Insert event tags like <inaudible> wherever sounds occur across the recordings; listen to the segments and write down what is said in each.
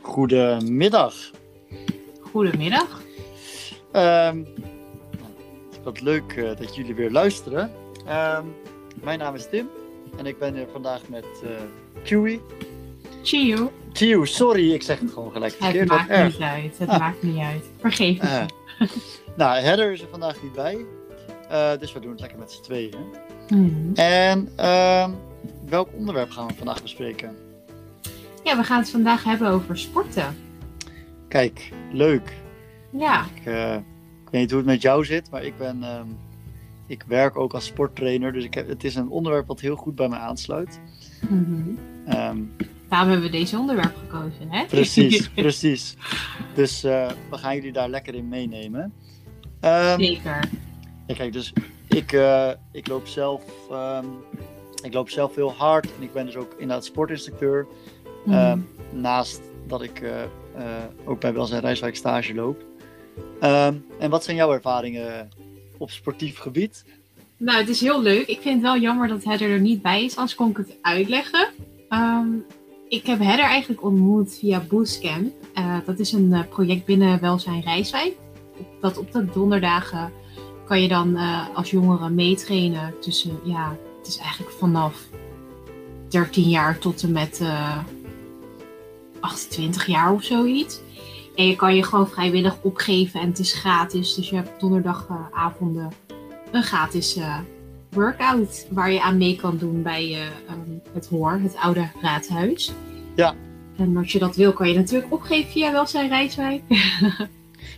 Goedemiddag. Goedemiddag. Ehm wat leuk eh, dat jullie weer luisteren. Ehm, mijn naam is Tim en ik ben hier vandaag met Chewy. Chill. Chew, sorry, ik zeg het gewoon gelijk Het verkeerd. Wat maakt erg. niet uit. Het Ah. maakt niet uit. Vergeef het. Eh, nou, Heather is er vandaag niet bij. Eh, dus we doen het lekker met z'n tweeën. Hmm. En ehm, welk onderwerp gaan we vandaag bespreken? Ja, we gaan het vandaag hebben over sporten. Kijk, leuk. Ja. Ik, eh, ik weet niet hoe het met jou zit, maar ik ben. ehm, ik werk ook als sporttrainer, dus ik heb, het is een onderwerp wat heel goed bij mij aansluit. Mhm. Ehm, Daarom hebben we deze onderwerp gekozen, hè? precies, <laughs> precies. Dus eh, we gaan jullie daar lekker in meenemen. Ehm, Zeker. ja, kijk, dus ik, eh, ik, loop zelf, ik loop zelf heel hard en ik ben dus ook inderdaad sportinstructeur. Mhm. Ehm, naast dat ik eh, eh, ook bij Welzijn Rijswijk stage loop. Ehm, en wat zijn jouw ervaringen op sportief gebied? Nou, het is heel leuk. Ik vind het wel jammer dat Heather er niet bij is, anders kon ik het uitleggen. Ehm, ik heb Heather eigenlijk ontmoet via Boostcamp. Eh, dat is een project binnen Welzijn Rijswijk. Op- Dat op de donderdagen kan je dan als jongere meetrainen tussen, ja, het is eigenlijk vanaf 13 jaar tot en met 28 jaar of zoiets. En je kan je gewoon vrijwillig opgeven en het is gratis. Dus je hebt donderdagavonden een gratis eh, workout waar je aan mee kan doen bij eh, ehm, het HOOR, het oude raadhuis. Ja. En als je dat wil, kan je natuurlijk opgeven via Welzijn Rijswijk. <laughs>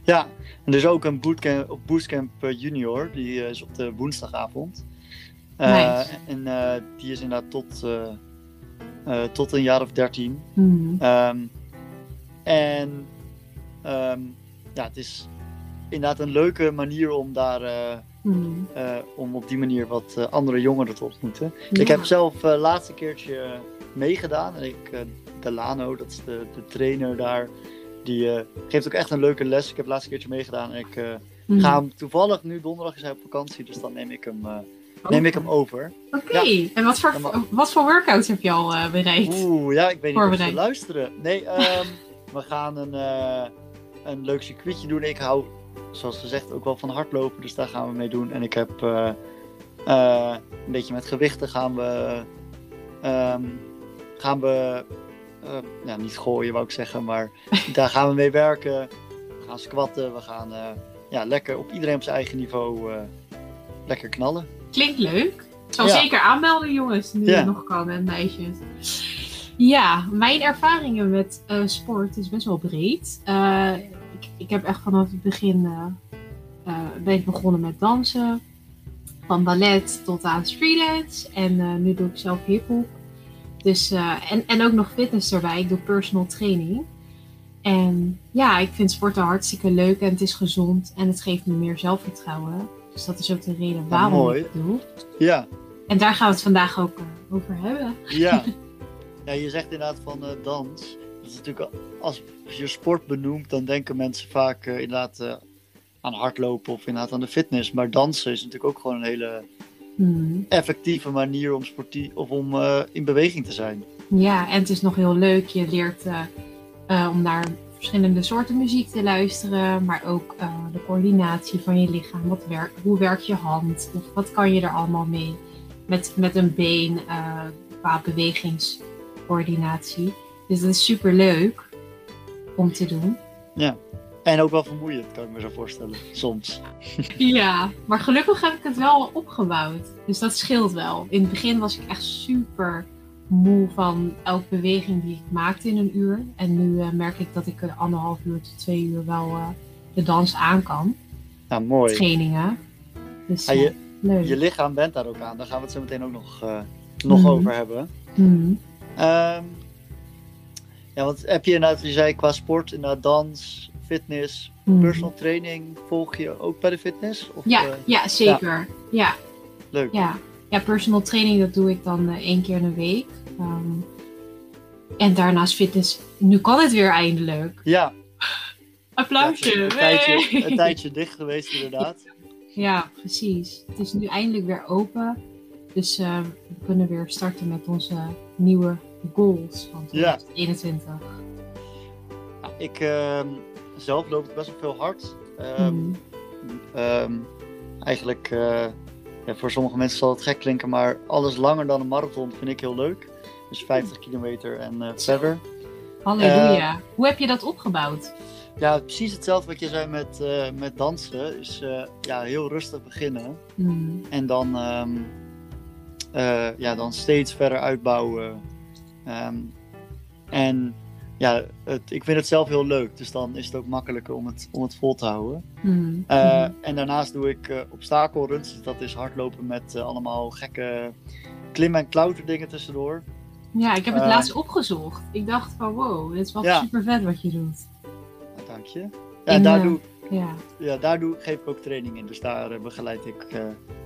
Ja, en er is ook een bootcamp, op Bootcamp eh, Junior, die is op de woensdagavond. Nice. En die is inderdaad tot, eh, tot een jaar of dertien. Hmm. Ehm, en ehm, ja, het is inderdaad een leuke manier om daar eh, Hmm. eh, om op die manier wat andere jongeren te ontmoeten. Ja. Ik heb zelf laatste keertje meegedaan. En ik, Delano, dat is de, de trainer daar, die geeft ook echt een leuke les. Ik heb het laatste keertje meegedaan en ik Hmm. ga hem toevallig nu donderdag is hij op vakantie, dus dan neem ik hem, neem ik hem over. Oké, en wat voor, Ja, wat voor workouts heb je al bereikt? Oeh, ja, ik weet niet of ze luisteren. Nee, ehm, <laughs> we gaan een, eh, een leuk circuitje doen. Ik hou, zoals gezegd, ook wel van hardlopen, dus daar gaan we mee doen. En ik heb eh, een beetje met gewichten gaan we, ehm, gaan we, eh, ja, niet gooien wou ik zeggen, maar <laughs> daar gaan we mee werken. We gaan squatten, we gaan ja, lekker op iedereen op zijn eigen niveau lekker knallen. Klinkt leuk. Ik zal Ja. zeker aanmelden, jongens, nu Ja. het nog kan en meisjes. Ja, mijn ervaringen met eh, sport is best wel breed. Eh, ik, ik heb echt vanaf het begin eh, ben ik begonnen met dansen. Van ballet tot aan streetdance. En nu doe ik zelf hiphop. Dus, en, en ook nog fitness erbij. Ik doe personal training. En ja, ik vind sporten hartstikke leuk en het is gezond. En het geeft me meer zelfvertrouwen. Dus dat is ook de reden waarom mooi. ik het doe. Ja, En daar gaan we het vandaag ook eh, over hebben. Ja. <laughs> ja, je zegt inderdaad van eh, dans. Dat is natuurlijk, als je sport benoemt, dan denken mensen vaak eh, inderdaad aan hardlopen of inderdaad aan de fitness. Maar dansen is natuurlijk ook gewoon een hele Hmm. effectieve manier om, sportie of om in beweging te zijn. Ja, en het is nog heel leuk. Je leert om naar verschillende soorten muziek te luisteren, maar ook eh, de coördinatie van je lichaam. Wat werkt, hoe werkt je hand? Of wat kan je er allemaal mee? Met, met een been eh, qua bewegingscoördinatie. Dus dat is super leuk om te doen. En ook wel vermoeiend, kan ik me zo voorstellen, soms. Ja, maar gelukkig heb ik het wel opgebouwd. Dus dat scheelt wel. In het begin was ik echt super moe van elke beweging die ik maakte in een uur. En nu eh, merk ik dat ik er anderhalf uur tot twee uur wel eh, de dans aan kan. Ja, mooi. Trainingen. Dus Ja, je- leuk. Je lichaam bent daar ook aan, daar gaan we het zo meteen ook nog, eh, nog Mhm. over hebben. Ehm, ja, want heb je inderdaad, je zei qua sport, inderdaad dans, fitness, Mhm. personal training, volg je ook bij de fitness? Of, Ja, ja, zeker. Ja. leuk. Ja. ja, personal training dat doe ik dan één keer in de week. Ehm, en daarnaast fitness. Nu kan het weer eindelijk. Ja, Applausje. Ja, een, tijdje, een tijdje dicht geweest inderdaad. Ja, precies. Het is nu eindelijk weer open. Dus eh, we kunnen weer starten met onze nieuwe goals van Ja. 2021? Ja, ik ehm, zelf loop het best wel veel hard. Ehm, ehm, eigenlijk, eh, ja, voor sommige mensen zal het gek klinken, maar alles langer dan een marathon vind ik heel leuk. Dus 50 kilometer en eh, verder. Halleluja. Hoe heb je dat opgebouwd? Ja, precies hetzelfde wat je zei met, eh, met dansen. Is eh, ja, heel rustig beginnen. Hmm. En dan, ehm, eh, ja, dan steeds verder uitbouwen. Ehm, en ja, het, ik vind het zelf heel leuk. Dus dan is het ook makkelijker om het, om het vol te houden. Hmm. Eh, Hmm. En daarnaast doe ik eh obstakelruns. Dus dat is hardlopen met eh, allemaal gekke klim- en klauterdingen tussendoor. Ja, ik heb het eh, laatst opgezocht. Ik dacht van wow, dit is wel Ja. super vet wat je doet. Ja, dank je. Ja, daar, eh, doe, Ja. ja, daar doe, geef ik ook training in. Dus daar eh, begeleid ik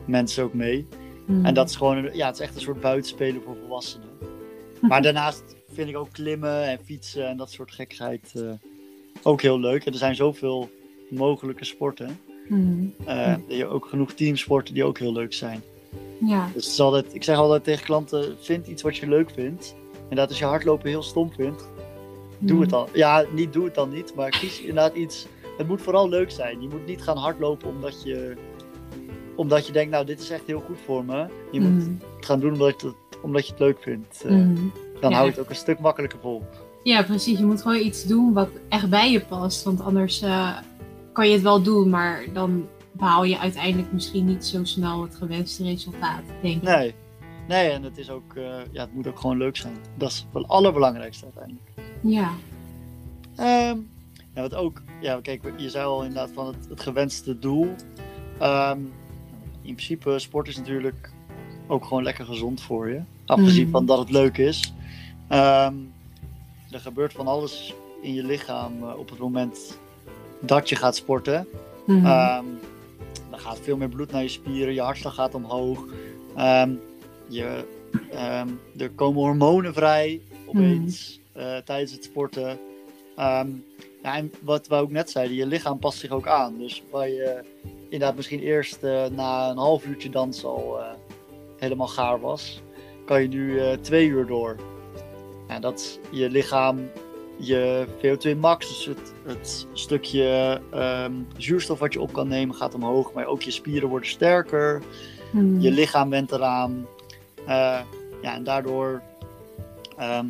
mensen ook mee. Hmm. En dat is gewoon, een- ja, het is echt een soort buitenspelen voor volwassenen. <laughs> Maar daarnaast vind ik ook klimmen en fietsen en dat soort gekheid ook heel leuk. En er zijn zoveel mogelijke sporten. Hmm. Eh, Je ook genoeg teamsporten die ook heel leuk zijn. Ja. Dus het is altijd, ik zeg altijd tegen klanten, vind iets wat je leuk vindt. En dat als je hardlopen heel stom vindt, doe Hmm. het dan. Ja, niet doe het dan niet, maar kies inderdaad iets. Het moet vooral leuk zijn. Je moet niet gaan hardlopen omdat je, omdat je denkt, nou dit is echt heel goed voor me. Je moet het gaan doen omdat je het, omdat je het leuk vindt. Eh, Hmm. dan Ja. hou je het ook een stuk makkelijker vol. Ja, precies. Je moet gewoon iets doen wat echt bij je past. Want anders eh, kan je het wel doen, maar dan behaal je uiteindelijk misschien niet zo snel het gewenste resultaat, denk ik. Nee. Nee, en het is ook, eh, ja, het moet ook gewoon leuk zijn. Dat is het allerbelangrijkste uiteindelijk. Ja. Ehm, ja, wat ook, ja, kijk, je zei al inderdaad van het, het gewenste doel. Ehm, in principe, sport is natuurlijk ook gewoon lekker gezond voor je. Afgezien Mhm. van dat het leuk is. Ehm, er gebeurt van alles in je lichaam eh, op het moment dat je gaat sporten. Er gaat veel meer bloed naar je spieren, je hartslag gaat omhoog. Ehm, je, ehm, er komen hormonen vrij opeens eh, tijdens het sporten. Ehm, ja, en wat we ook net zeiden, je lichaam past zich ook aan. Dus waar je inderdaad misschien eerst eh, na een half uurtje dansen al eh, helemaal gaar was, kan je nu twee uur door. Ja, dat je lichaam je VO2 max, dus het, het stukje ehm, zuurstof wat je op kan nemen, gaat omhoog. Maar ook je spieren worden sterker, Mhm. je lichaam went eraan. Eh, ja, en daardoor ehm,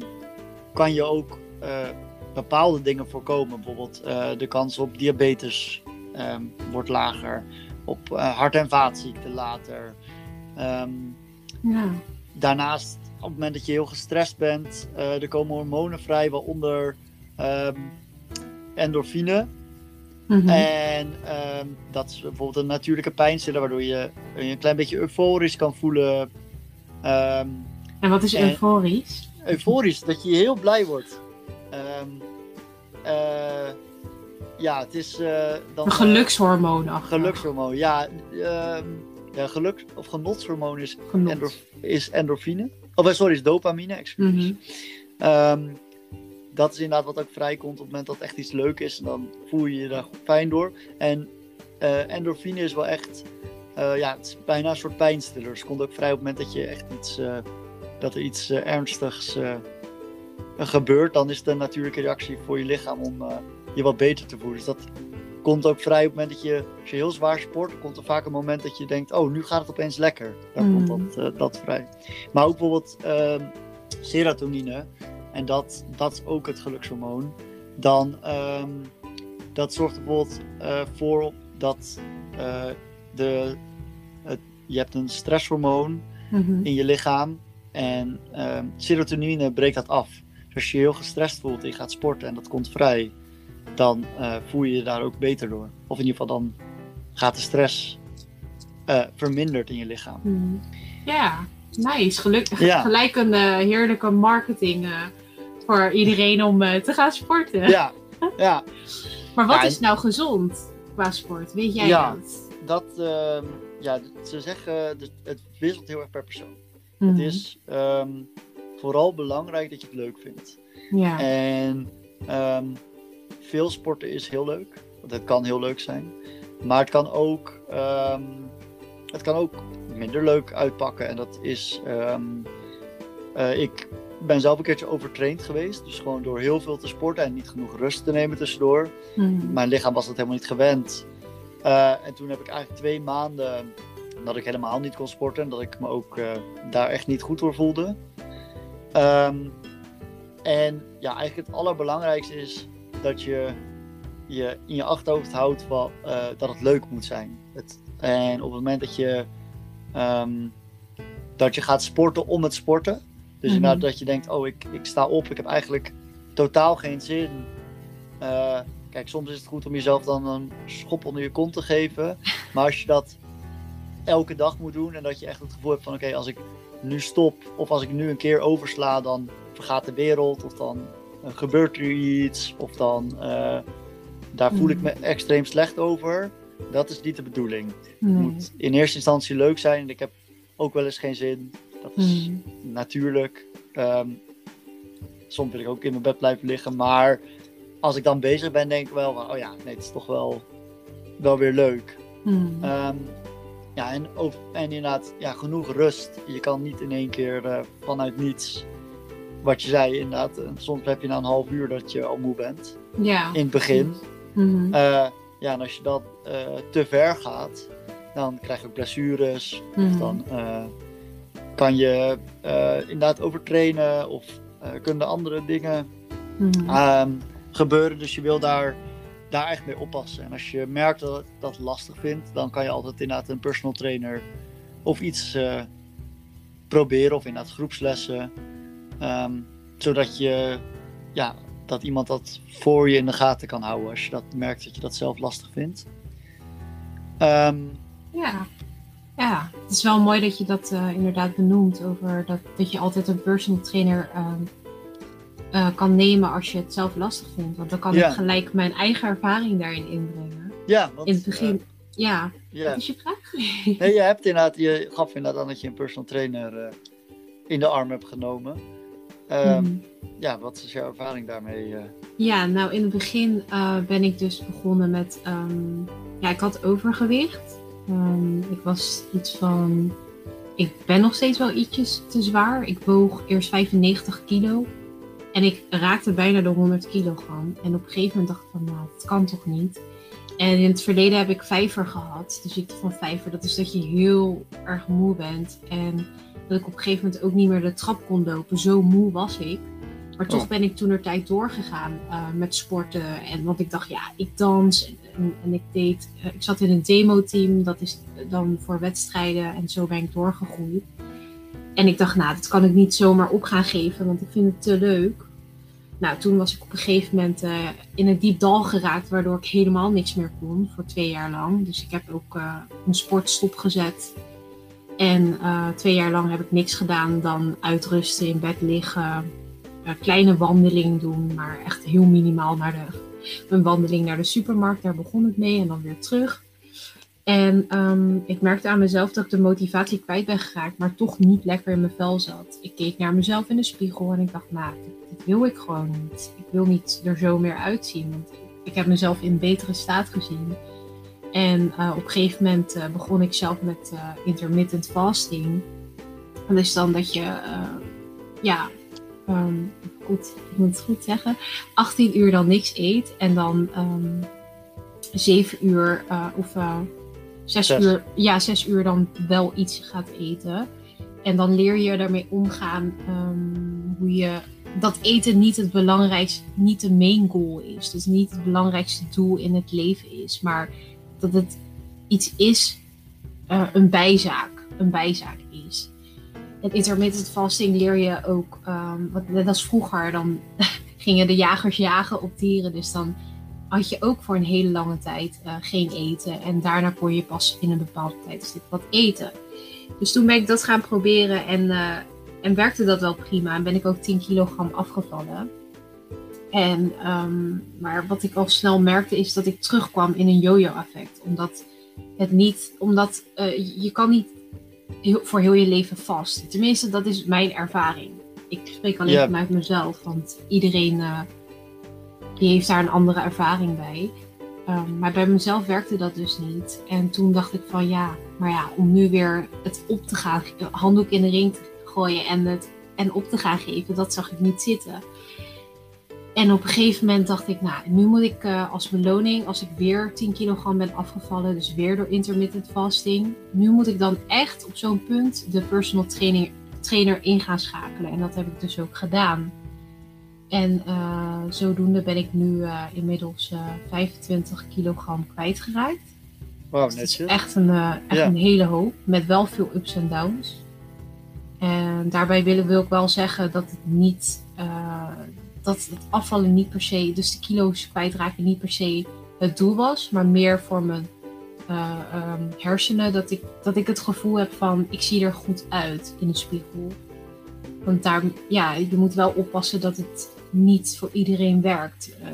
kan je ook eh, bepaalde dingen voorkomen. Bijvoorbeeld eh, de kans op diabetes ehm, wordt lager, op hart- en vaatziekten later. Ja. daarnaast, op het moment dat je heel gestrest bent, eh, er komen hormonen vrij, waaronder ehm, endorfine. Mhm. En ehm, dat is bijvoorbeeld een natuurlijke pijnstiller, waardoor je je een klein beetje euforisch kan voelen. Ehm, En wat is en- euforisch? euforisch, dat je heel blij wordt. Eh, ja, het is dan. Een gelukshormoon eh, gelukshormoon, ja. ja geluk, of genotshormoon is Genot. endor- is endorfine. Of eh, sorry, is dopamine, excuses. Mhm. Ehm, dat is inderdaad wat ook vrijkomt op het moment dat het echt iets leuk is. En dan voel je je daar fijn door. En eh, endorfine is wel echt, eh, ja, het is bijna een soort pijnstiller. Dus het komt ook vrij op het moment dat je echt iets, eh, dat er iets ernstigs gebeurt. Dan is het een natuurlijke reactie voor je lichaam om je wat beter te voelen. Dus dat komt ook vrij op het moment dat je, als je heel zwaar sport, komt er vaak een moment dat je denkt, oh, nu gaat het opeens lekker. Daar Mm. komt dat, eh, dat vrij. Maar ook bijvoorbeeld ehm, serotonine, en dat, dat is ook het gelukshormoon, dan ehm, dat zorgt er bijvoorbeeld eh, voor dat eh, de, het, je hebt een stresshormoon Mhm. in je lichaam en ehm, serotonine breekt dat af. Dus als je je heel gestrest voelt en je gaat sporten en dat komt vrij, dan eh, voel je je daar ook beter door. Of in ieder geval dan gaat de stress eh, verminderd in je lichaam. Mhm. Ja, nice. Gelukkig Ja. <laughs> gelijk een eh, heerlijke marketing voor iedereen om te gaan sporten. Ja, <laughs> ja Maar wat Ja, is nou gezond qua sport? Weet jij Ja. dat? dat, ehm, ja, ze zeggen, het wisselt heel erg per persoon. Mhm. Het is ehm, vooral belangrijk dat je het leuk vindt. Ja. En ehm, veel sporten is heel leuk. Het kan heel leuk zijn. Maar het kan ook, ehm, het kan ook minder leuk uitpakken. En dat is. ehm, eh, ik ben zelf een keertje overtraind geweest. Dus gewoon door heel veel te sporten en niet genoeg rust te nemen tussendoor. Mhm. Mijn lichaam was dat helemaal niet gewend. Eh, en toen heb ik eigenlijk twee maanden dat ik helemaal niet kon sporten. En dat ik me ook eh, daar echt niet goed door voelde. Ehm, en ja, eigenlijk het allerbelangrijkste is dat je je in je achterhoofd houdt eh, dat het leuk moet zijn. Het, en op het moment dat je, ehm, dat je gaat sporten om het sporten. Dus Mhm. inderdaad dat je denkt, oh ik, ik sta op, ik heb eigenlijk totaal geen zin. Eh, kijk, soms is het goed om jezelf dan een schop onder je kont te geven. <laughs> Maar als je dat elke dag moet doen en dat je echt het gevoel hebt van oké, als ik nu stop of als ik nu een keer oversla, dan vergaat de wereld of dan gebeurt er iets of dan eh, daar voel ik me extreem slecht over. Dat is niet de bedoeling. Het moet in eerste instantie leuk zijn en ik heb ook wel eens geen zin. Dat is Mhm. natuurlijk. Ehm, soms wil ik ook in mijn bed blijven liggen, maar als ik dan bezig ben, denk ik wel van, oh ja, nee, het is toch wel, wel weer leuk. Mhm. Ehm, ja, en, over, en inderdaad, ja, genoeg rust. Je kan niet in één keer eh, vanuit niets, wat je zei, inderdaad, eh, soms heb je na een half uur dat je al moe bent, ja. in het begin. Mhm. Eh, ja, en als je dat eh, te ver gaat, dan krijg je ook blessures. Mhm. Of dan eh, kan je inderdaad overtrainen of kunnen er andere dingen Mhm. ehm, gebeuren. Dus je wil daar, daar echt mee oppassen. En als je merkt dat het dat lastig vindt, dan kan je altijd inderdaad een personal trainer of iets proberen. Of inderdaad groepslessen. Ehm, zodat je, ja, dat iemand dat voor je in de gaten kan houden als je dat merkt dat je dat zelf lastig vindt. Ehm, Ja. ja, het is wel mooi dat je dat eh, inderdaad benoemt. Over dat, dat je altijd een personal trainer ehm, eh, kan nemen als je het zelf lastig vindt. Want dan kan Ja. ik gelijk mijn eigen ervaring daarin inbrengen. ja, want, In het begin, ja. eh, ja. Wat is je vraag? Nee, je hebt inderdaad, je gaf inderdaad aan dat je een personal trainer in de arm hebt genomen. Ehm, Mhm. Ja, wat is jouw ervaring daarmee? eh? Ja, nou in het begin eh, ben ik dus begonnen met. ehm, ja, ik had overgewicht. Ehm, ik was iets van. Ik ben nog steeds wel ietsjes te zwaar. Ik woog eerst 95 kilo. En ik raakte bijna de 100 kilogram. En op een gegeven moment dacht ik van, nou, dat kan toch niet. En in het verleden heb ik vijver gehad. De ziekte van vijver. Dat is dat je heel erg moe bent. En dat ik op een gegeven moment ook niet meer de trap kon lopen. Zo moe was ik. Maar toch Oh. ben ik toen er tijd doorgegaan eh, met sporten. En want ik dacht, ja, ik dans. En, en, en ik deed. eh, ik zat in een demo-team. Dat is dan voor wedstrijden. En zo ben ik doorgegroeid. En ik dacht, nou, dat kan ik niet zomaar op gaan geven. Want ik vind het te leuk. Nou, toen was ik op een gegeven moment eh, in een diep dal geraakt. Waardoor ik helemaal niks meer kon. Voor twee jaar lang. Dus ik heb ook eh, een sport stopgezet. En eh, twee jaar lang heb ik niks gedaan dan uitrusten, in bed liggen, een kleine wandeling doen, maar echt heel minimaal naar de, een wandeling naar de supermarkt. Daar begon het mee en dan weer terug. En ehm, ik merkte aan mezelf dat ik de motivatie kwijt ben geraakt, maar toch niet lekker in mijn vel zat. Ik keek naar mezelf in de spiegel en ik dacht, nou, dit wil ik gewoon niet. Ik wil niet er zo meer uitzien, want ik heb mezelf in betere staat gezien. En eh, op een gegeven moment eh, begon ik zelf met eh, intermittent fasting. Dat is dan dat je, ja, ehm, goed, ik moet het goed zeggen, 18 uur dan niks eet en dan ehm 7 uur of eh 6 Zes. uur, ja, 6 uur dan wel iets gaat eten. En dan leer je daarmee omgaan ehm, hoe je dat eten niet het belangrijkste, niet de main goal is. Dus niet het belangrijkste doel in het leven is, maar dat het iets is, eh, een bijzaak, een bijzaak is. En intermittent fasting leer je ook, ehm, wat, net als vroeger, dan <laughs> gingen de jagers jagen op dieren, dus dan had je ook voor een hele lange tijd eh, geen eten en daarna kon je pas in een bepaalde tijdstip wat eten. Dus toen ben ik dat gaan proberen en, eh, en werkte dat wel prima en ben ik ook 10 kilogram afgevallen. En, ehm, maar wat ik al snel merkte is dat ik terugkwam in een yo-yo effect. Omdat het niet, omdat eh, je kan niet heel, voor heel je leven vast. Tenminste, dat is mijn ervaring. Ik spreek alleen Ja. vanuit mezelf, want iedereen eh, die heeft daar een andere ervaring bij. Ehm, maar bij mezelf werkte dat dus niet. En toen dacht ik van ja, maar ja, om nu weer het op te gaan, de handdoek in de ring te gooien en het en op te gaan geven, dat zag ik niet zitten. En op een gegeven moment dacht ik, nou, nu moet ik uh, als beloning, als ik weer 10 kilogram ben afgevallen, dus weer door intermittent fasting, nu moet ik dan echt op zo'n punt de personal training, trainer in gaan schakelen. En dat heb ik dus ook gedaan. En uh, zodoende ben ik nu uh, inmiddels 25 kilogram kwijtgeraakt. Wow, dus netjes. echt, een, echt ja. een hele hoop, met wel veel ups en downs. En daarbij willen we ook wel zeggen dat het niet dat het afvallen niet per se, dus de kilo's kwijtraken niet per se het doel was, maar meer voor mijn uh, um, hersenen. Dat ik, dat ik het gevoel heb van ik zie er goed uit in de spiegel. Want daar, ja, je moet wel oppassen dat het niet voor iedereen werkt, uh,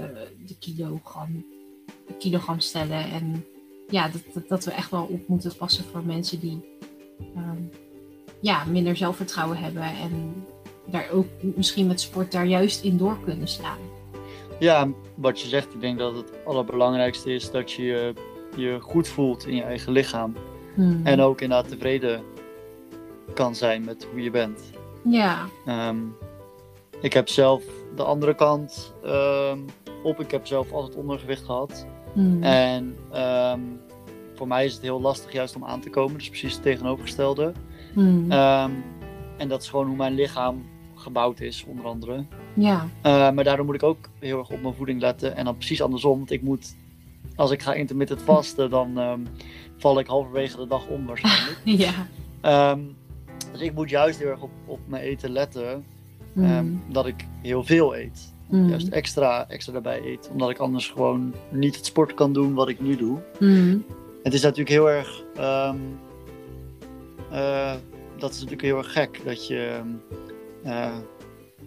de kilogram, de kilogram stellen. En ja, dat, dat, we echt wel op moeten passen voor mensen die um, ja, minder zelfvertrouwen hebben en daar ook misschien met sport daar juist in door kunnen slaan. Ja, wat je zegt, ik denk dat het allerbelangrijkste is dat je je goed voelt in je eigen lichaam. Hmm. En ook inderdaad tevreden kan zijn met hoe je bent. Ja. Um, ik heb zelf de andere kant um, op. Ik heb zelf altijd ondergewicht gehad. Hmm. En um, voor mij is het heel lastig juist om aan te komen. Dus precies het tegenovergestelde. Hmm. en dat is gewoon hoe mijn lichaam gebouwd is, onder andere. Ja. Uh, maar daardoor moet ik ook heel erg op mijn voeding letten. En dan precies andersom, want ik moet, als ik ga intermittent vasten, dan um, val ik halverwege de dag om waarschijnlijk. <laughs> ja. Um, dus ik moet juist heel erg op, op mijn eten letten. Mm. Um, dat ik heel veel eet. Mm. Juist extra, extra daarbij eet. Omdat ik anders gewoon niet het sport kan doen wat ik nu doe. Mm. Het is natuurlijk heel erg. Uh, dat is natuurlijk heel erg gek. Dat je uh,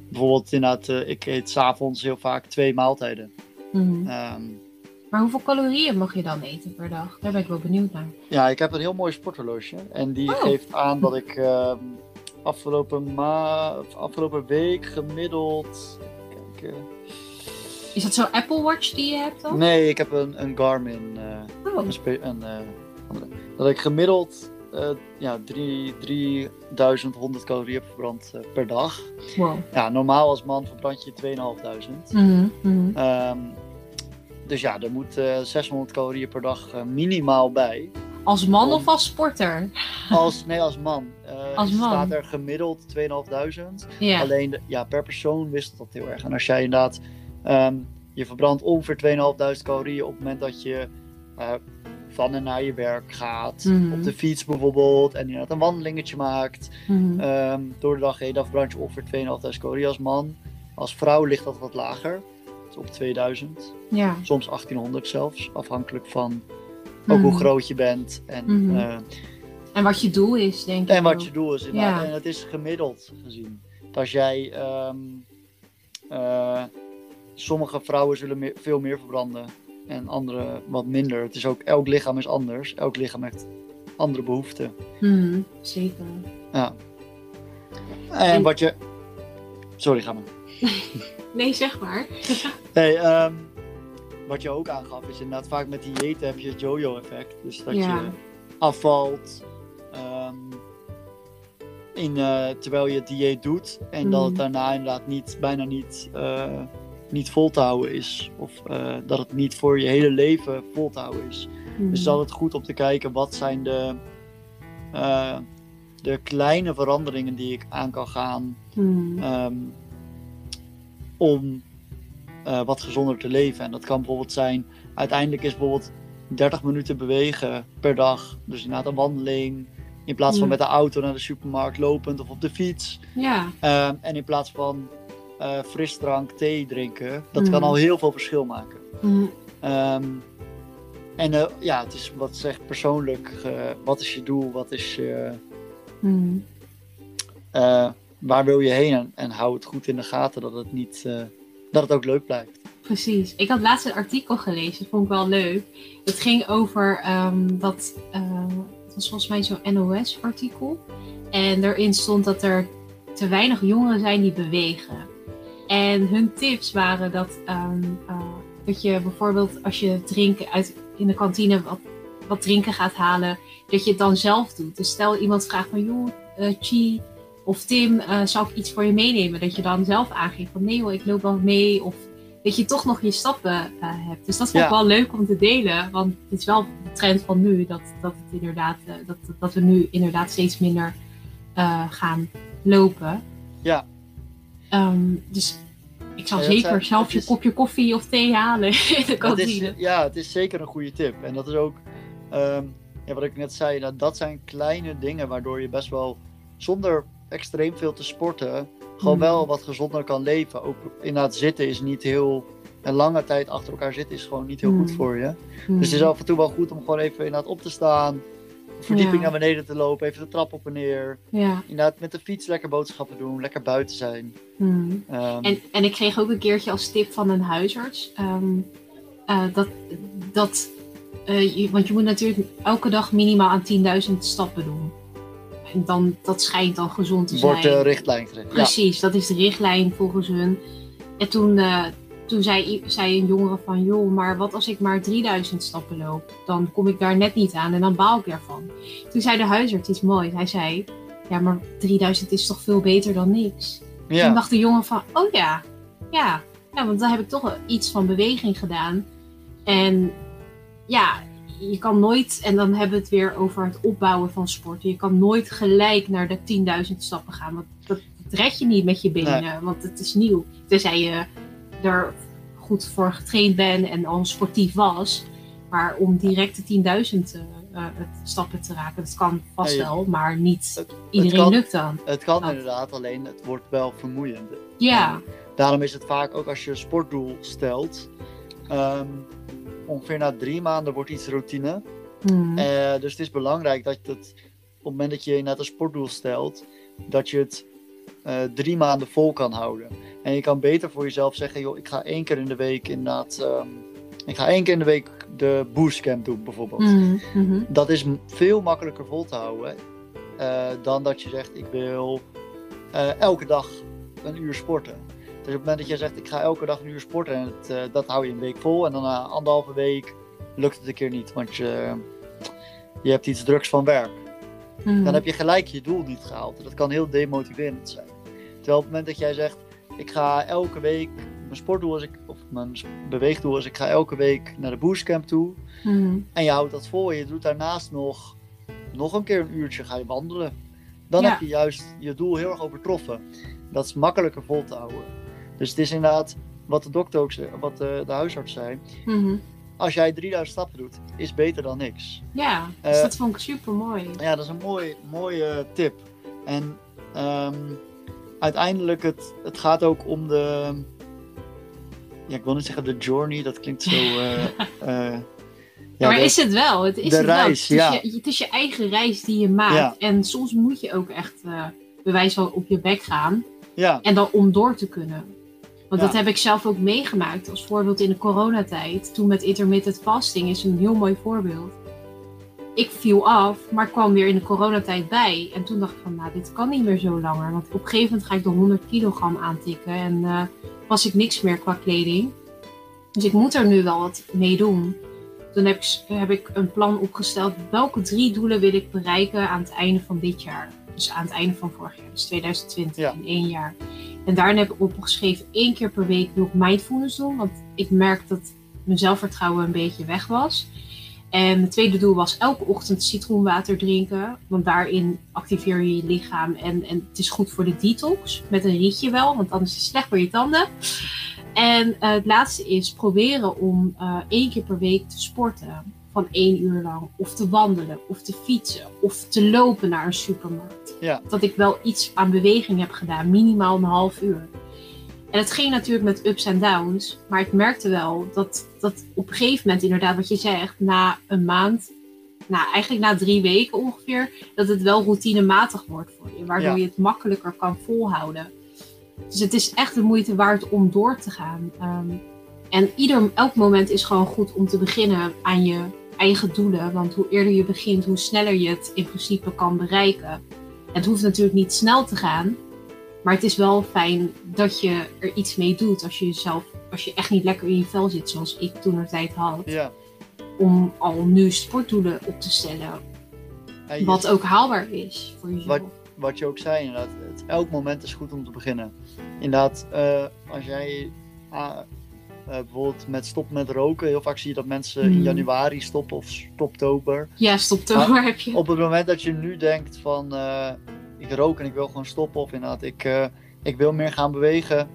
bijvoorbeeld inderdaad, uh, ik eet s'avonds heel vaak twee maaltijden. Mm. Um, maar hoeveel calorieën mag je dan eten per dag? Daar ben ik wel benieuwd naar. Ja, ik heb een heel mooi sporthorloge. En die oh. geeft aan dat ik uh, afgelopen, ma afgelopen week gemiddeld... Kijken, is dat zo'n Apple Watch die je hebt dan? Nee, ik heb een, een Garmin. oh. een, een dat ik gemiddeld uh, ja, 3100 calorieën verbrand uh, per dag. Wow. Ja, normaal als man verbrand je 2500. Mm -hmm. um, dus ja, er moet uh, 600 calorieën per dag eh, minimaal bij. Als man Om... of als sporter? <laughs> Als, nee, als man. als man. staat er gemiddeld 2500. Yeah. Alleen de, ja, per persoon wisselt dat heel erg. En als jij inderdaad, um, je verbrandt ongeveer 2500 calorieën op het moment dat je van en naar je werk gaat. Mm -hmm. Op de fiets bijvoorbeeld. En inderdaad een wandelingetje maakt. Mm -hmm. um, door de dag heen. Verbrand je ongeveer 2500 calorieën als man. Als vrouw ligt dat wat lager. Dus op 2000. Ja. Soms 1800 zelfs. Afhankelijk van ook Mhm. hoe groot je bent. En, Mhm. uh, En wat je doel is, denk ik. en wat ook. je doel is. Ja. En het is gemiddeld gezien. Als jij... Um, uh, sommige vrouwen zullen meer, veel meer verbranden en andere wat minder. Het is ook, elk lichaam is anders. Elk lichaam heeft andere behoeften. Mhm, zeker. Ja. En wat je... Sorry, ga maar. <laughs> Nee, zeg maar. <laughs> Nee, um, wat je ook aangaf is inderdaad vaak met diëten heb je het yo-yo effect. Dus dat Ja. je afvalt um, in, uh, terwijl je het dieet doet. En dat het Mhm. daarna inderdaad niet, bijna niet, uh, niet vol te houden is. Of uh, dat het niet voor je hele leven vol te houden is. Mhm. Dus dan is het goed om te kijken wat zijn de, uh, de kleine veranderingen die ik aan kan gaan Mhm. um, om uh, wat gezonder te leven. En dat kan bijvoorbeeld zijn, uiteindelijk is bijvoorbeeld 30 minuten bewegen per dag. Dus inderdaad een wandeling. In plaats van Ja. met de auto naar de supermarkt lopend of op de fiets. Ja. Um, en in plaats van uh, frisdrank, thee drinken. Dat kan al heel veel verschil maken. Mhm. Um, en uh, ja, het is wat zegt persoonlijk. Uh, wat is je doel? Wat is je. Uh, waar wil je heen? En, en hou het goed in de gaten dat het niet. dat het ook leuk blijft. Precies. Ik had laatst een artikel gelezen, dat vond ik wel leuk. Het ging over um, dat. Het was volgens mij zo'n NOS-artikel. En daarin stond dat er te weinig jongeren zijn die bewegen. En hun tips waren dat, um, uh, dat je bijvoorbeeld als je drinken uit in de kantine wat, wat drinken gaat halen, dat je het dan zelf doet. Dus stel iemand vraagt van joh, uh, Chi, Of Tim, uh, zal ik iets voor je meenemen? Dat je dan zelf aangeeft van nee hoor, ik loop wel mee. Of dat je toch nog je stappen hebt. Dus dat vond ik wel leuk om te delen. Want het is wel de trend van nu dat, dat, het inderdaad, dat, dat we nu inderdaad steeds minder gaan lopen. Ja. Um, dus ik zal ja, zeker zelf je is, kopje koffie of thee halen <laughs> in de kantine. ja, het is zeker een goede tip. En dat is ook, um, ja, wat ik net zei, dat, dat zijn kleine dingen waardoor je best wel zonder extreem veel te sporten, gewoon mm. wel wat gezonder kan leven. Ook inderdaad zitten is niet heel, een lange tijd achter elkaar zitten is gewoon niet heel mm. goed voor je. Mm. Dus het is af en toe wel goed om gewoon even inderdaad op te staan, verdieping ja. naar beneden te lopen, even de trap op en neer. Ja. Inderdaad met de fiets lekker boodschappen doen, lekker buiten zijn. Um, en, en ik kreeg ook een keertje als tip van een huisarts, um, uh, dat, dat uh, je, want je moet natuurlijk elke dag minimaal aan 10.000 stappen doen. En dan, dat schijnt dan gezond te zijn. Wordt de richtlijn gezet. Precies, dat is de richtlijn volgens hun. En toen, uh, toen zei, zei een jongere van, joh, maar wat als ik maar 3000 stappen loop? Dan kom ik daar net niet aan en dan baal ik ervan. Toen zei de huisarts iets moois. Hij zei, ja, maar 3000 is toch veel beter dan niks? Ja. Toen dacht de jongen van, oh ja, ja. Ja, want dan heb ik toch iets van beweging gedaan. En ja, je kan nooit, en dan hebben we het weer over het opbouwen van sporten. Je kan nooit gelijk naar de 10.000 stappen gaan. Want dat, dat, red je niet met je benen, want het is nieuw. Tenzij je er goed voor getraind bent en al sportief was. Maar om direct de 10.000 uh, stappen te raken, dat kan vast wel, maar niet het, iedereen het kan, lukt dan. Het kan inderdaad, alleen het wordt wel vermoeiend. Ja. En daarom is het vaak ook als je een sportdoel stelt. Um, ongeveer na drie maanden wordt iets routine. Mm. Uh, dus het is belangrijk dat het op het moment dat je net een sportdoel stelt, dat je het uh, drie maanden vol kan houden. En je kan beter voor jezelf zeggen, joh, ik ga één keer in de week inderdaad, um, ik ga één keer in de week de boostcamp doen bijvoorbeeld. Mm -hmm. Dat is veel makkelijker vol te houden uh, dan dat je zegt, ik wil elke dag een uur sporten. Dus op het moment dat jij zegt, ik ga elke dag een uur sporten en het, dat hou je een week vol. En dan na anderhalve week lukt het een keer niet, want je, je hebt iets drugs van werk. Mm. Dan heb je gelijk je doel niet gehaald. Dat kan heel demotiverend zijn. Terwijl op het moment dat jij zegt, ik ga elke week, mijn sportdoel is, ik, of mijn beweegdoel is, ik ga elke week naar de boostcamp toe. Mm. En je houdt dat vol je doet daarnaast nog, nog een keer een uurtje, ga je wandelen. Dan ja. heb je juist je doel heel erg overtroffen. Dat is makkelijker vol te houden. Dus het is inderdaad wat de dokter ook wat de, de huisarts zei. Mm -hmm. Als jij 3000 stappen doet, is beter dan niks. Ja, dus uh, dat vond ik super mooi. Ja, dat is een mooi, mooie tip. En um, uiteindelijk, het, het gaat ook om de. Ja, ik wil niet zeggen de journey, dat klinkt zo. Uh, <laughs> uh, ja, maar de, is het wel? Het is de het reis, wel. ja. Het is, je, het is je eigen reis die je maakt. Ja. En soms moet je ook echt bewijs van op je bek gaan. Ja. En dan om door te kunnen. Want Ja. dat heb ik zelf ook meegemaakt. Als voorbeeld in de coronatijd. Toen met intermittent fasting is een heel mooi voorbeeld. Ik viel af, maar kwam weer in de coronatijd bij. En toen dacht ik van, nou, dit kan niet meer zo langer. Want op een gegeven moment ga ik de 100 kilogram aantikken. En uh, was ik niks meer qua kleding. Dus ik moet er nu wel wat mee doen. Toen heb ik, heb ik een plan opgesteld. Welke drie doelen wil ik bereiken aan het einde van dit jaar? Dus aan het einde van vorig jaar, dus 2020, Ja. in één jaar. En daarin heb ik opgeschreven, één keer per week wil ik mindfulness doen. Want ik merk dat mijn zelfvertrouwen een beetje weg was. En mijn tweede doel was elke ochtend citroenwater drinken. Want daarin activeer je je lichaam. En, en het is goed voor de detox. Met een rietje wel, want anders is het slecht voor je tanden. En uh, het laatste is proberen om uh, één keer per week te sporten. Van één uur lang. Of te wandelen. Of te fietsen. Of te lopen naar een supermarkt. Ja. Dat ik wel iets aan beweging heb gedaan. Minimaal een half uur. En het ging natuurlijk met ups en downs. Maar ik merkte wel dat, dat op een gegeven moment, inderdaad, wat je zegt, na een maand, nou eigenlijk na drie weken ongeveer, dat het wel routinematig wordt voor je. Waardoor Ja. je het makkelijker kan volhouden. Dus het is echt de moeite waard om door te gaan. Um, en ieder, elk moment is gewoon goed om te beginnen aan je eigen doelen. Want hoe eerder je begint, hoe sneller je het in principe kan bereiken. Het hoeft natuurlijk niet snel te gaan. Maar het is wel fijn dat je er iets mee doet als je jezelf, als je echt niet lekker in je vel zit, zoals ik toen er tijd had. Ja. Om al nu sportdoelen op te stellen. Je- Wat ook haalbaar is voor jezelf. Wat- wat je ook zei, inderdaad, het, elk moment is goed om te beginnen. Inderdaad, eh, als jij ah, eh, bijvoorbeeld met stop met roken, heel vaak zie je dat mensen in Hmm. januari stoppen of stoptober. Ja, stoptober heb je. Op het moment dat je nu denkt van eh, ik rook en ik wil gewoon stoppen of inderdaad ik, eh, ik wil meer gaan bewegen,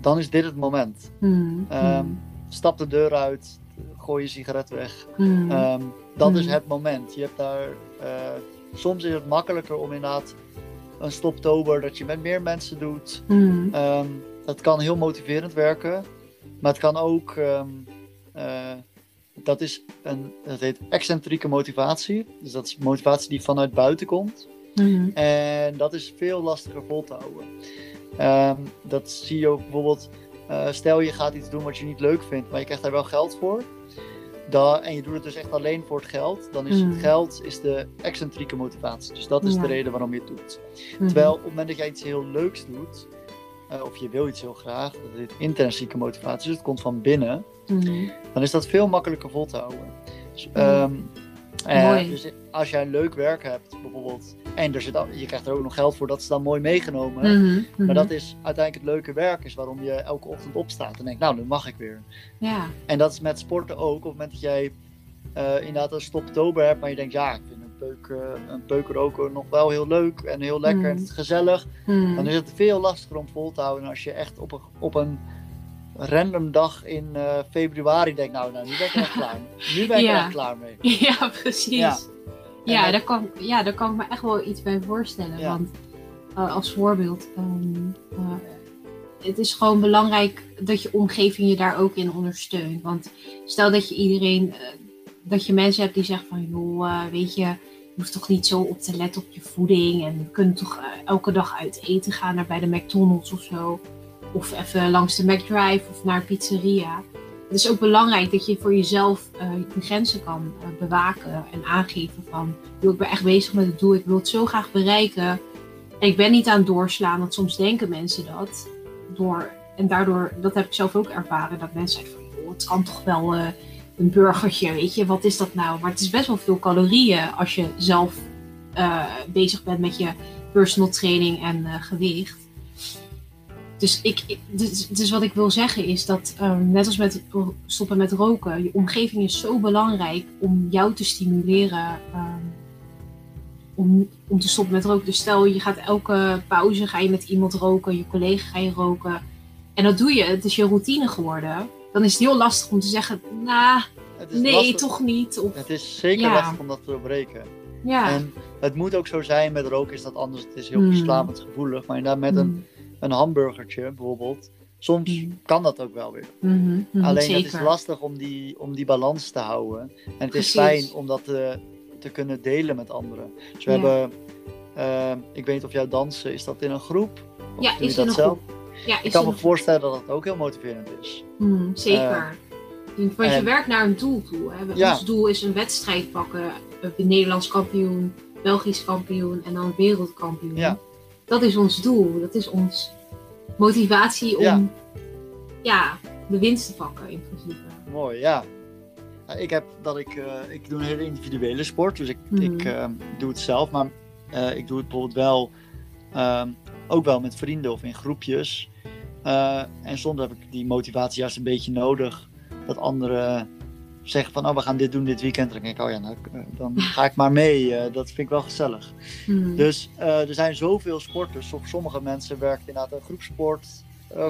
dan is dit het moment. Hmm, Ehm, hmm, Stap de deur uit, gooi je sigaret weg. Ehm, dat is het moment. Je hebt daar, soms is het makkelijker om inderdaad een stoptober dat je met meer mensen doet. Ehm, dat kan heel motiverend werken, maar het kan ook, ehm, eh, dat is een, dat heet excentrieke motivatie. Dus dat is motivatie die vanuit buiten komt. hmm, En dat is veel lastiger vol te houden. Ehm, dat zie je ook bijvoorbeeld, eh, stel je gaat iets doen wat je niet leuk vindt, maar je krijgt daar wel geld voor. Da- en je doet het dus echt alleen voor het geld. Dan is Mm. het geld is de excentrieke motivatie. Dus dat is Ja. de reden waarom je het doet. hmm. Terwijl op het moment dat jij iets heel leuks doet, eh, of je wil iets heel graag, dat heet intrinsieke motivatie, dus het komt van binnen, Hmm, dan is dat veel makkelijker vol te houden. Dus, Mm. ehm, eh, dus als jij een leuk werk hebt, bijvoorbeeld, en er zit, je krijgt er ook nog geld voor, dat is dan mooi meegenomen. hmm, hmm. Maar dat is uiteindelijk het leuke werk, is waarom je elke ochtend opstaat en denkt, nou, nu mag ik weer. Ja, En dat is met sporten ook. Op het moment dat jij eh, inderdaad een stoptober hebt, maar je denkt, ja, ik vind peuk, eh, een peuk roken nog wel heel leuk en heel lekker Mm. en het is gezellig. hmm. Dan is het veel lastiger om vol te houden als je echt op een, op een random dag in eh, februari denkt, nou, nou, nu ben ik er echt <laughs> klaar. Nu ben ik er echt klaar mee. <laughs> Ja, precies. Ja. Ja, En dat- daar, kan, ja daar kan ik me echt wel iets bij voorstellen. Ja. Want eh, als voorbeeld, ehm, eh, het is gewoon belangrijk dat je omgeving je daar ook in ondersteunt. Want stel dat je iedereen, dat je mensen hebt die zeggen van, joh, eh, weet je, je hoeft toch niet zo op te letten op je voeding. En we kunnen toch eh, elke dag uit eten gaan naar bij de McDonald's of zo. Of even langs de McDrive of naar pizzeria. Het is ook belangrijk dat je voor jezelf eh, je grenzen kan bewaken en aangeven van, joh, ik ben echt bezig met het doel, ik wil het zo graag bereiken. En ik ben niet aan het doorslaan, want soms denken mensen dat. Door, en daardoor, dat heb ik zelf ook ervaren, dat mensen zeggen van, joh, het kan toch wel een burgertje, weet je, wat is dat nou? Maar het is best wel veel calorieën als je zelf eh, bezig bent met je personal training en eh, gewicht. Dus, ik, dus, dus wat ik wil zeggen is dat, ehm, net als met stoppen met roken, je omgeving is zo belangrijk om jou te stimuleren ehm, om, om te stoppen met roken. Dus stel je gaat elke pauze ga je met iemand roken, je collega ga je roken. En dat doe je, het is je routine geworden. Dan is het heel lastig om te zeggen, nou, nee, lastig- toch niet. Of, Het is zeker Ja. lastig om dat te doorbreken. ja. En het moet ook zo zijn, met roken is dat anders. Het is heel Hmm. verslavend gevoelig. Maar inderdaad, met een, Mm, een hamburgertje bijvoorbeeld, soms Hmm. kan dat ook wel weer. mhm, mhm, Alleen zeker. het is lastig om die, om die balans te houden. En het is fijn om dat te, te kunnen delen met anderen. Dus we Ja. hebben, eh, ik weet niet of jij dansen, is dat in een groep? Of Ja, is dat in een zelf? groep. Ja, Ik kan me voorstellen dat dat ook heel motiverend is. Mm, zeker. Want je en- werkt naar een doel toe. Hè. Ja. Ons doel is een wedstrijd pakken. Een Nederlands kampioen, Belgisch kampioen en dan wereldkampioen. Ja. Dat is ons doel. Dat is ons motivatie om Ja. ja. de winst te pakken in principe. Mooi, ja. Nou, Ik heb dat ik, eh, ik doe een hele individuele sport, dus ik, ik eh, doe het zelf, maar eh, ik doe het bijvoorbeeld wel ehm, ook wel met vrienden of in groepjes. Eh, en soms heb ik die motivatie juist een beetje nodig, dat anderen zeggen van, oh, we gaan dit doen dit weekend. Dan denk ik, oh ja, nou, eh, dan <laughs> ga ik maar mee. eh, dat vind ik wel gezellig. Mm. Dus er zijn zoveel sporters. Sommige mensen werkt inderdaad een groepsport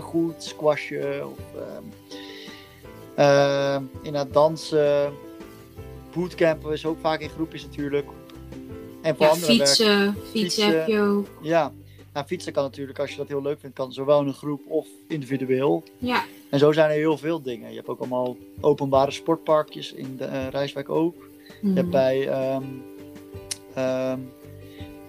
goed, squashen of ehm, ehm, inderdaad dansen. Bootcampen is ook vaak in groepjes natuurlijk. En voor ja, anderen werkt fietsen, fietsen, fietsen. heb je ook. ja. Nou, fietsen kan natuurlijk, als je dat heel leuk vindt, kan zowel in een groep of individueel. Ja, En zo zijn er heel veel dingen. Je hebt ook allemaal openbare sportparkjes in de eh, Rijswijk ook. mm. Je hebt bij, ehm, ehm,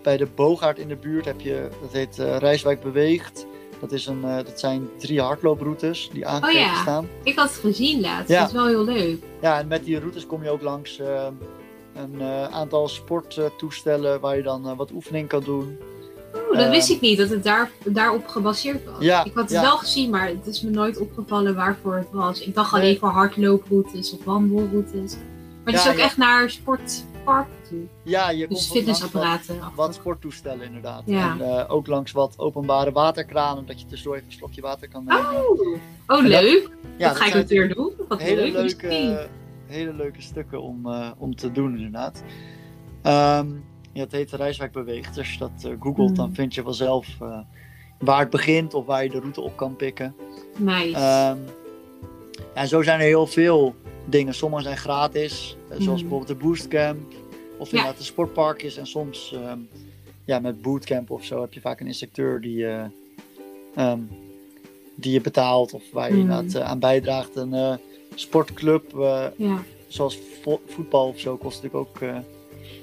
bij de Boogaard in de buurt heb je, dat heet eh, Rijswijk Beweegt. Dat, is een, eh, dat zijn drie hardlooproutes die aangegeven Oh ja. staan. ik had het gezien laatst. Ja. Dat is wel heel leuk. Ja, en met die routes kom je ook langs ehm, een eh, aantal sporttoestellen waar je dan wat oefening kan doen. Dat Eh, wist ik niet, dat het daar, daarop gebaseerd was. Ja, ik had het ja. wel gezien, maar het is me nooit opgevallen waarvoor het was. Ik dacht alleen voor hardlooproutes of wandelroutes. Maar het is ook echt naar sport sportpark toe. Ja, je Dus komt wat, fitnessapparaten. wat sporttoestellen inderdaad. Ja. En eh, ook langs wat openbare waterkranen, dat je tussendoor even een slokje water kan nemen. Oh, oh dat- leuk. dat ga ik een keer doen. Wat hele leuk. leuke, hele leuke stukken om, eh, om te doen inderdaad. Ehm, ja, het heet Rijswijk Beweegt. Als je dat eh, googelt, Mm. dan vind je vanzelf eh, waar het begint of waar je de route op kan pikken. Nice. Ehm, ja, en zo zijn er heel veel dingen. Sommige zijn gratis, eh, zoals Mhm. bijvoorbeeld de Boostcamp. Of Ja. inderdaad de sportparkjes. En soms ehm, ja, met bootcamp of zo heb je vaak een instructeur die, eh, ehm, die je betaalt. Of waar je Mhm. inderdaad aan bijdraagt. Een sportclub, ja. zoals vo- voetbal of zo, kost natuurlijk ook...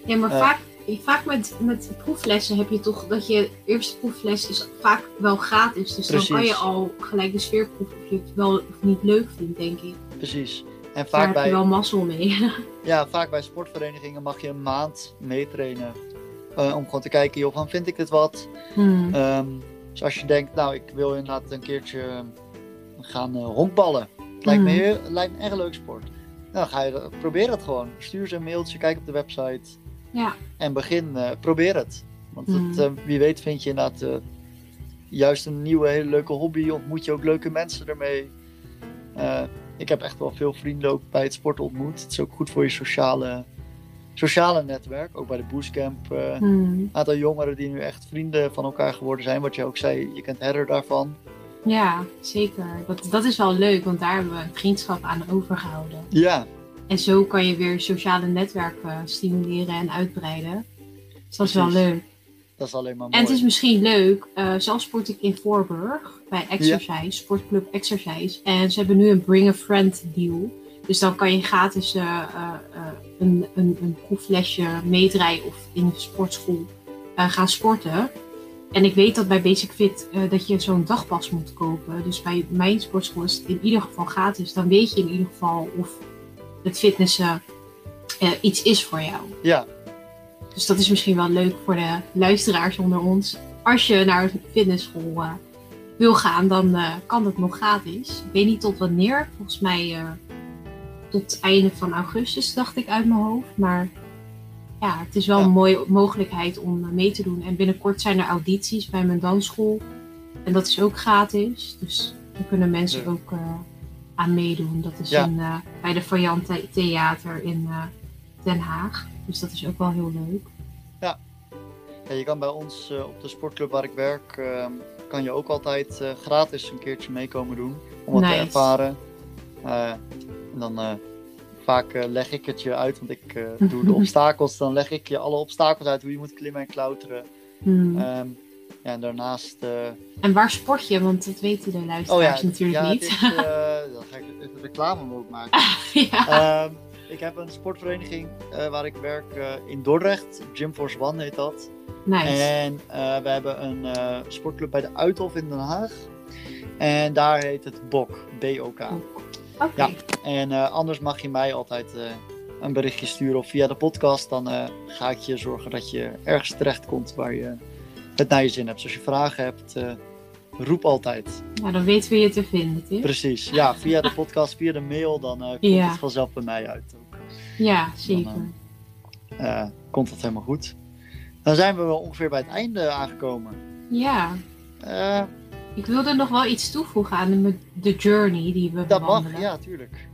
ja, maar vaak, vaak met, met proeflessen heb je toch dat je eerste proefles is vaak wel gratis. Dus dan kan je al gelijk de sfeer proeven of je het wel of niet leuk vindt, denk ik. precies. En Daar vaak heb je bij, wel mazzel mee. <laughs> ja, vaak bij sportverenigingen mag je een maand meetrainen. eh, om gewoon te kijken, joh, van vind ik dit wat? Hmm. Ehm, dus als je denkt, nou, ik wil inderdaad een keertje gaan eh, honkballen. Het lijkt, me Mhm. heel, lijkt me echt een leuk sport. Nou, ga je, dat- probeer het gewoon. Stuur ze een mailtje, kijk op de website Ja. en begin. eh, probeer het. Want het, Mhm. eh, wie weet vind je inderdaad eh, juist een nieuwe, hele leuke hobby. Of moet je ook leuke mensen ermee. Ik heb echt wel veel vrienden ook bij het sporten ontmoet. Het is ook goed voor je sociale, sociale netwerk. Ook bij de boostcamp. Hmm. een aantal jongeren die nu echt vrienden van elkaar geworden zijn. Wat je ook zei, je kent Heather daarvan. Ja, zeker. Dat, dat is wel leuk, want daar hebben we een vriendschap aan overgehouden. Ja, En zo kan je weer sociale netwerken stimuleren en uitbreiden. Dus dat is wel leuk. dat is alleen maar mooi. En het is misschien leuk, eh zelf sport ik in Voorburg bij Exercise, sportclub Exercise. En ze hebben nu een Bring a Friend deal. Dus dan kan je gratis eh, eh, een, een, een proeflesje meedraaien of in de sportschool gaan sporten. En ik weet dat bij Basic Fit dat je zo'n dagpas moet kopen. Dus bij mijn sportschool is het in ieder geval gratis. Dan weet je in ieder geval of het fitnessen eh, iets is voor jou. Ja, Dus dat is misschien wel leuk voor de luisteraars onder ons. Als je naar een fitnessschool eh, wil gaan, dan eh, kan dat nog gratis. Ik weet niet tot wanneer. Volgens mij tot einde van augustus, dacht ik uit mijn hoofd. Maar ja, het is wel Ja. een mooie mogelijkheid om mee te doen. En binnenkort zijn er audities bij mijn dansschool. En dat is ook gratis. Dus daar kunnen mensen Ja. ook aan meedoen. Dat is Ja. in, eh, bij de Variant The- Theater in eh, Den Haag. Dus dat is ook wel heel leuk. Ja, je kan bij ons eh, op de sportclub waar ik werk, kan je ook altijd gratis een keertje meekomen doen. Om het te ervaren. En dan vaak leg ik het je uit, want ik doe de <laughs> obstakels. Dan leg ik je alle obstakels uit, hoe je moet klimmen en klauteren. Hmm. Ehm, ja, en daarnaast... En waar sport je? Want dat weten de oh ja, luisteraars natuurlijk ja, niet. is, <laughs> reclame ook maken. <laughs> ja. Ehm, ik heb een sportvereniging eh, waar ik werk eh, in Dordrecht. Gym Force One heet dat. nice. En eh, we hebben een sportclub bij de Uithof in Den Haag. En daar heet het BOK. B-O-K. Oké. ja. En anders mag je mij altijd een berichtje sturen of via de podcast. Dan ga ik je zorgen dat je ergens terechtkomt waar je het naar je zin hebt. Dus als je vragen hebt, roep altijd. Nou, dan weten we je te vinden, Tim. Precies. Ja, via de podcast, via de mail, dan eh, komt Ja. het vanzelf bij mij uit ook. Ja, zeker. Dan, eh, komt dat helemaal goed. Dan zijn we wel ongeveer bij het einde aangekomen. Ja. Eh, Ik wilde nog wel iets toevoegen aan de, de journey die we dat mag, bewandelen. ja, tuurlijk.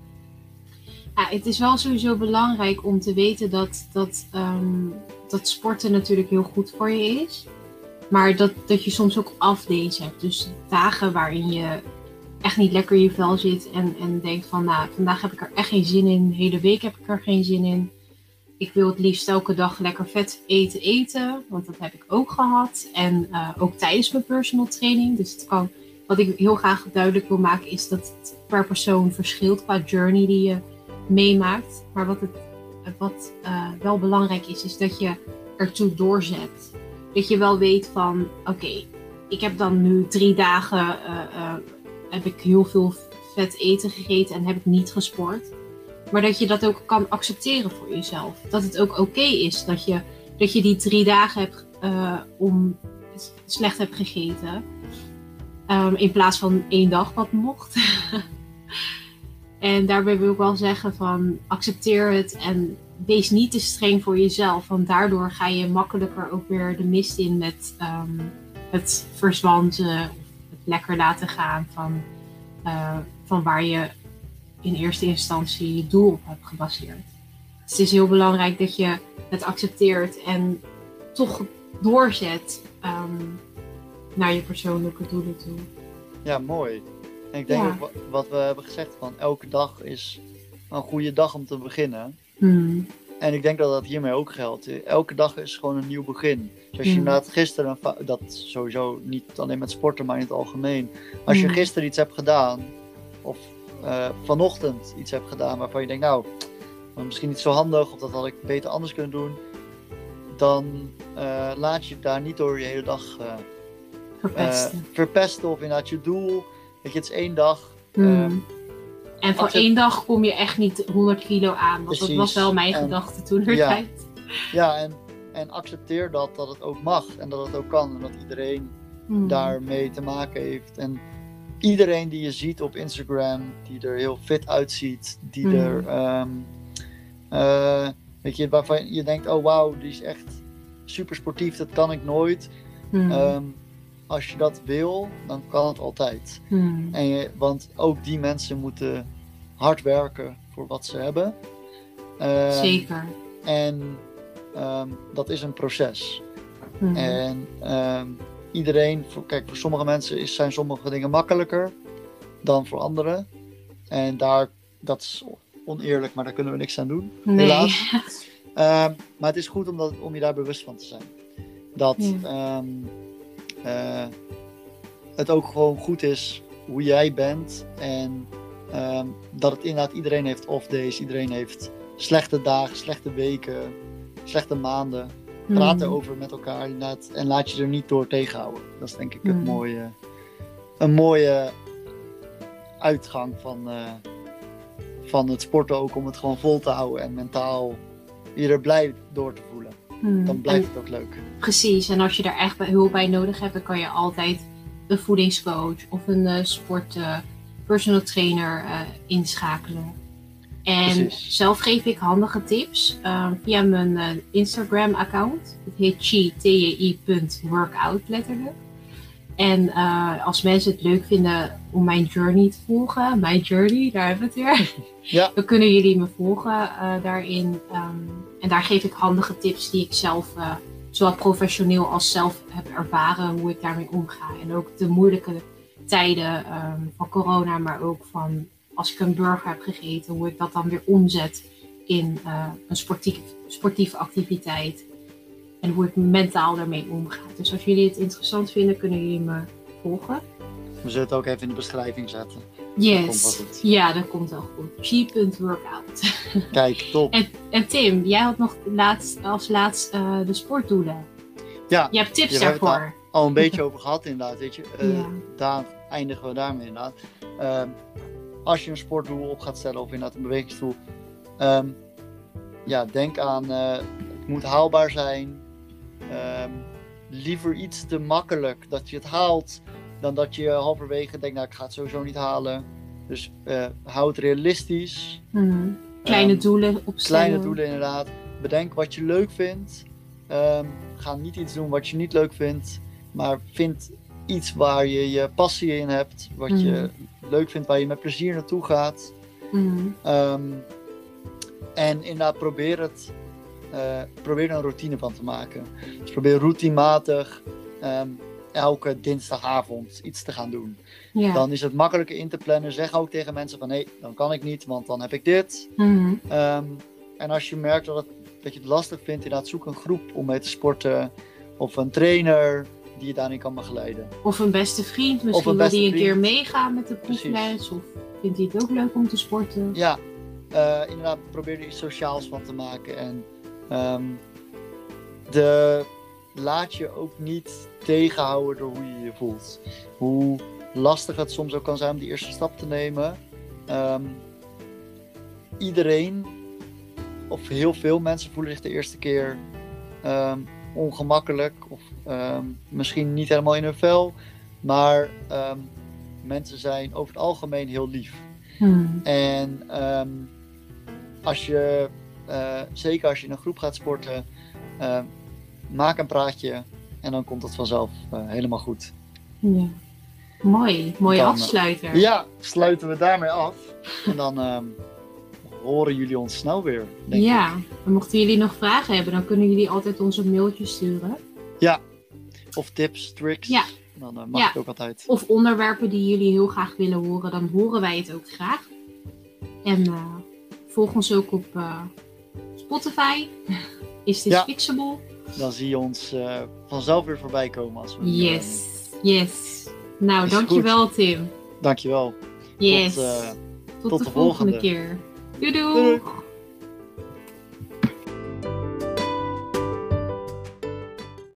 Ja, het is wel sowieso belangrijk om te weten dat, dat, ehm, dat sporten natuurlijk heel goed voor je is. Maar dat, dat je soms ook afdays hebt. Dus dagen waarin je echt niet lekker in je vel zit en, en denkt van nou, vandaag heb ik er echt geen zin in. De hele week heb ik er geen zin in. Ik wil het liefst elke dag lekker vet eten eten. Want dat heb ik ook gehad. En eh, ook tijdens mijn personal training. Dus het kan, wat ik heel graag duidelijk wil maken is dat het per persoon verschilt qua journey die je meemaakt. Maar wat, het, wat eh, wel belangrijk is, is dat je ertoe doorzet. Dat je wel weet van, oké, ik heb dan nu drie dagen, eh, eh, heb ik heel veel vet eten gegeten en heb ik niet gesport. Maar dat je dat ook kan accepteren voor jezelf. Dat het ook oké is dat je, dat je die drie dagen hebt eh, om slecht hebt gegeten. Ehm, in plaats van één dag wat mocht. <laughs> en daarbij wil ik wel zeggen van accepteer het en wees niet te streng voor jezelf. Want daardoor ga je makkelijker ook weer de mist in met ehm, het verzwanten. Of het lekker laten gaan van, eh, van waar je in eerste instantie je doel op hebt gebaseerd. Dus het is heel belangrijk dat je het accepteert en toch doorzet ehm, naar je persoonlijke doelen toe. Ja, mooi. En ik denk Ja. ook wa- wat we hebben gezegd, van elke dag is een goede dag om te beginnen. Hmm. En ik denk dat dat hiermee ook geldt. Elke dag is gewoon een nieuw begin. Dus als je Mm. inderdaad gisteren, dat sowieso niet alleen met sporten, maar in het algemeen. Als je Mm. gisteren iets hebt gedaan, of eh, vanochtend iets hebt gedaan waarvan je denkt, nou, misschien niet zo handig, of dat had ik beter anders kunnen doen. Dan eh, laat je het daar niet door je hele dag eh, Verpesten. verpesten. Of inderdaad je doel. Weet je, het is één dag. Hmm. En voor één dag kom je echt niet 100 kilo aan. Want dat was wel mijn En- gedachte toen er Ja. tijd. Ja, en, en accepteer dat, dat het ook mag en dat het ook kan. En dat iedereen Hmm. daarmee te maken heeft. En iedereen die je ziet op Instagram, die er heel fit uitziet, die Mhm. er, ehm, eh, weet je, waarvan je denkt, oh wauw, die is echt super sportief, dat kan ik nooit. Hmm. Ehm, als je dat wil, dan kan het altijd. Hmm. En je, want ook die mensen moeten hard werken voor wat ze hebben. Ehm, Zeker. En ehm, dat is een proces. Hmm. En ehm, iedereen, voor, kijk, voor sommige mensen is, zijn sommige dingen makkelijker dan voor anderen. En daar, dat is oneerlijk, maar daar kunnen we niks aan doen. nee. helaas. <laughs> Maar het is goed om, dat, om je daar bewust van te zijn. Dat. Eh, het ook gewoon goed is hoe jij bent. En ehm, dat het inderdaad iedereen heeft off days. Iedereen heeft slechte dagen, slechte weken, slechte maanden. Praat Hmm. erover met elkaar inderdaad. En laat je er niet door tegenhouden. Dat is denk ik het Hmm. mooie, een mooie uitgang van, eh, van het sporten ook. Om het gewoon vol te houden en mentaal je er blij door te voelen. Hmm. Dan En- blijft het ook leuk. Precies, en als je daar echt hulp bij nodig hebt, dan kan je altijd een voedingscoach of een eh, sport eh, personal trainer eh, inschakelen. En Precies. zelf geef ik handige tips eh, via mijn eh, Instagram account. Het heet chi, T-J-I punt workout letterlijk. En als mensen het leuk vinden om mijn journey te volgen, mijn journey, daar hebben we het weer. Ja. <laughs> Dan kunnen jullie me volgen daarin. Ehm, en daar geef ik handige tips die ik zelf, eh, zowel professioneel als zelf heb ervaren, hoe ik daarmee omga. En ook de moeilijke tijden ehm, van corona, maar ook van als ik een burger heb gegeten, hoe ik dat dan weer omzet in eh, een sportieve activiteit. En hoe ik mentaal daarmee omga. Dus als jullie het interessant vinden, kunnen jullie me volgen. We zullen het ook even in de beschrijving zetten. Yes. Ja, dat komt wel goed. G.workout. <laughs> Kijk, top. En, en Tim, jij had nog laatst, als laatst eh, de sportdoelen. Ja, Je hebt tips je hebt daarvoor. al een beetje over gehad inderdaad, weet je. Eh, Ja. Daar eindigen we daarmee inderdaad. Ehm, als je een sportdoel op gaat stellen of inderdaad een bewegingsdoel. ehm, ja, denk aan, eh, het moet haalbaar zijn. Ehm, liever iets te makkelijk dat je het haalt, dan dat je halverwege denkt, nou ik ga het sowieso niet halen. Dus eh hou het realistisch. Mhm. Kleine Ehm, doelen opstellen. Kleine doelen inderdaad. Bedenk wat je leuk vindt. Ehm, ga niet iets doen wat je niet leuk vindt. Maar vind iets waar je je passie in hebt. Wat je leuk vindt, waar je met plezier naartoe gaat. Mhm. Ehm, en inderdaad probeer het. eh, probeer er een routine van te maken. Dus probeer routinematig elke dinsdagavond iets te gaan doen. Ja. Dan is het makkelijker in te plannen. Zeg ook tegen mensen van hé, dan kan ik niet, want dan heb ik dit. Mhm. Ehm, en als je merkt dat, het, dat je het lastig vindt, inderdaad zoek een groep om mee te sporten. Of een trainer die je daarin kan begeleiden. Of een beste vriend. Misschien wil die een keer meegaan met de proefles. Of vindt hij het ook leuk om te sporten. Ja, eh, inderdaad, probeer er iets sociaals van te maken. En ehm, de, laat je ook niet tegenhouden door hoe je je voelt. Hoe lastig het soms ook kan zijn om die eerste stap te nemen. Ehm, iedereen, of heel veel mensen, voelen zich de eerste keer ehm, ongemakkelijk. Of ehm, misschien niet helemaal in hun vel. Maar mensen zijn over het algemeen heel lief. Mhm. En als je eh, zeker als je in een groep gaat sporten, maak een praatje en dan komt het vanzelf eh, helemaal goed. Ja. Mooi, mooie eh, afsluiter. Ja, sluiten we daarmee af. En dan ehm, horen jullie ons snel weer. Denk ik. Ja, en mochten jullie nog vragen hebben, dan kunnen jullie altijd ons een mailtje sturen. Of tips, tricks. Ja. Dan eh, mag Ja. het ook altijd. Of onderwerpen die jullie heel graag willen horen, dan horen wij het ook graag. En eh, volg ons ook op Spotify. <laughs> Is dit Ja. fixable? Dan zie je ons eh, vanzelf weer voorbij komen als we. nieuwe Yes, yes. Nou, dankjewel Tim. Dankjewel. Yes. Tot, eh, tot, tot de, de volgende volgende. keer. Doei. Doei, doei.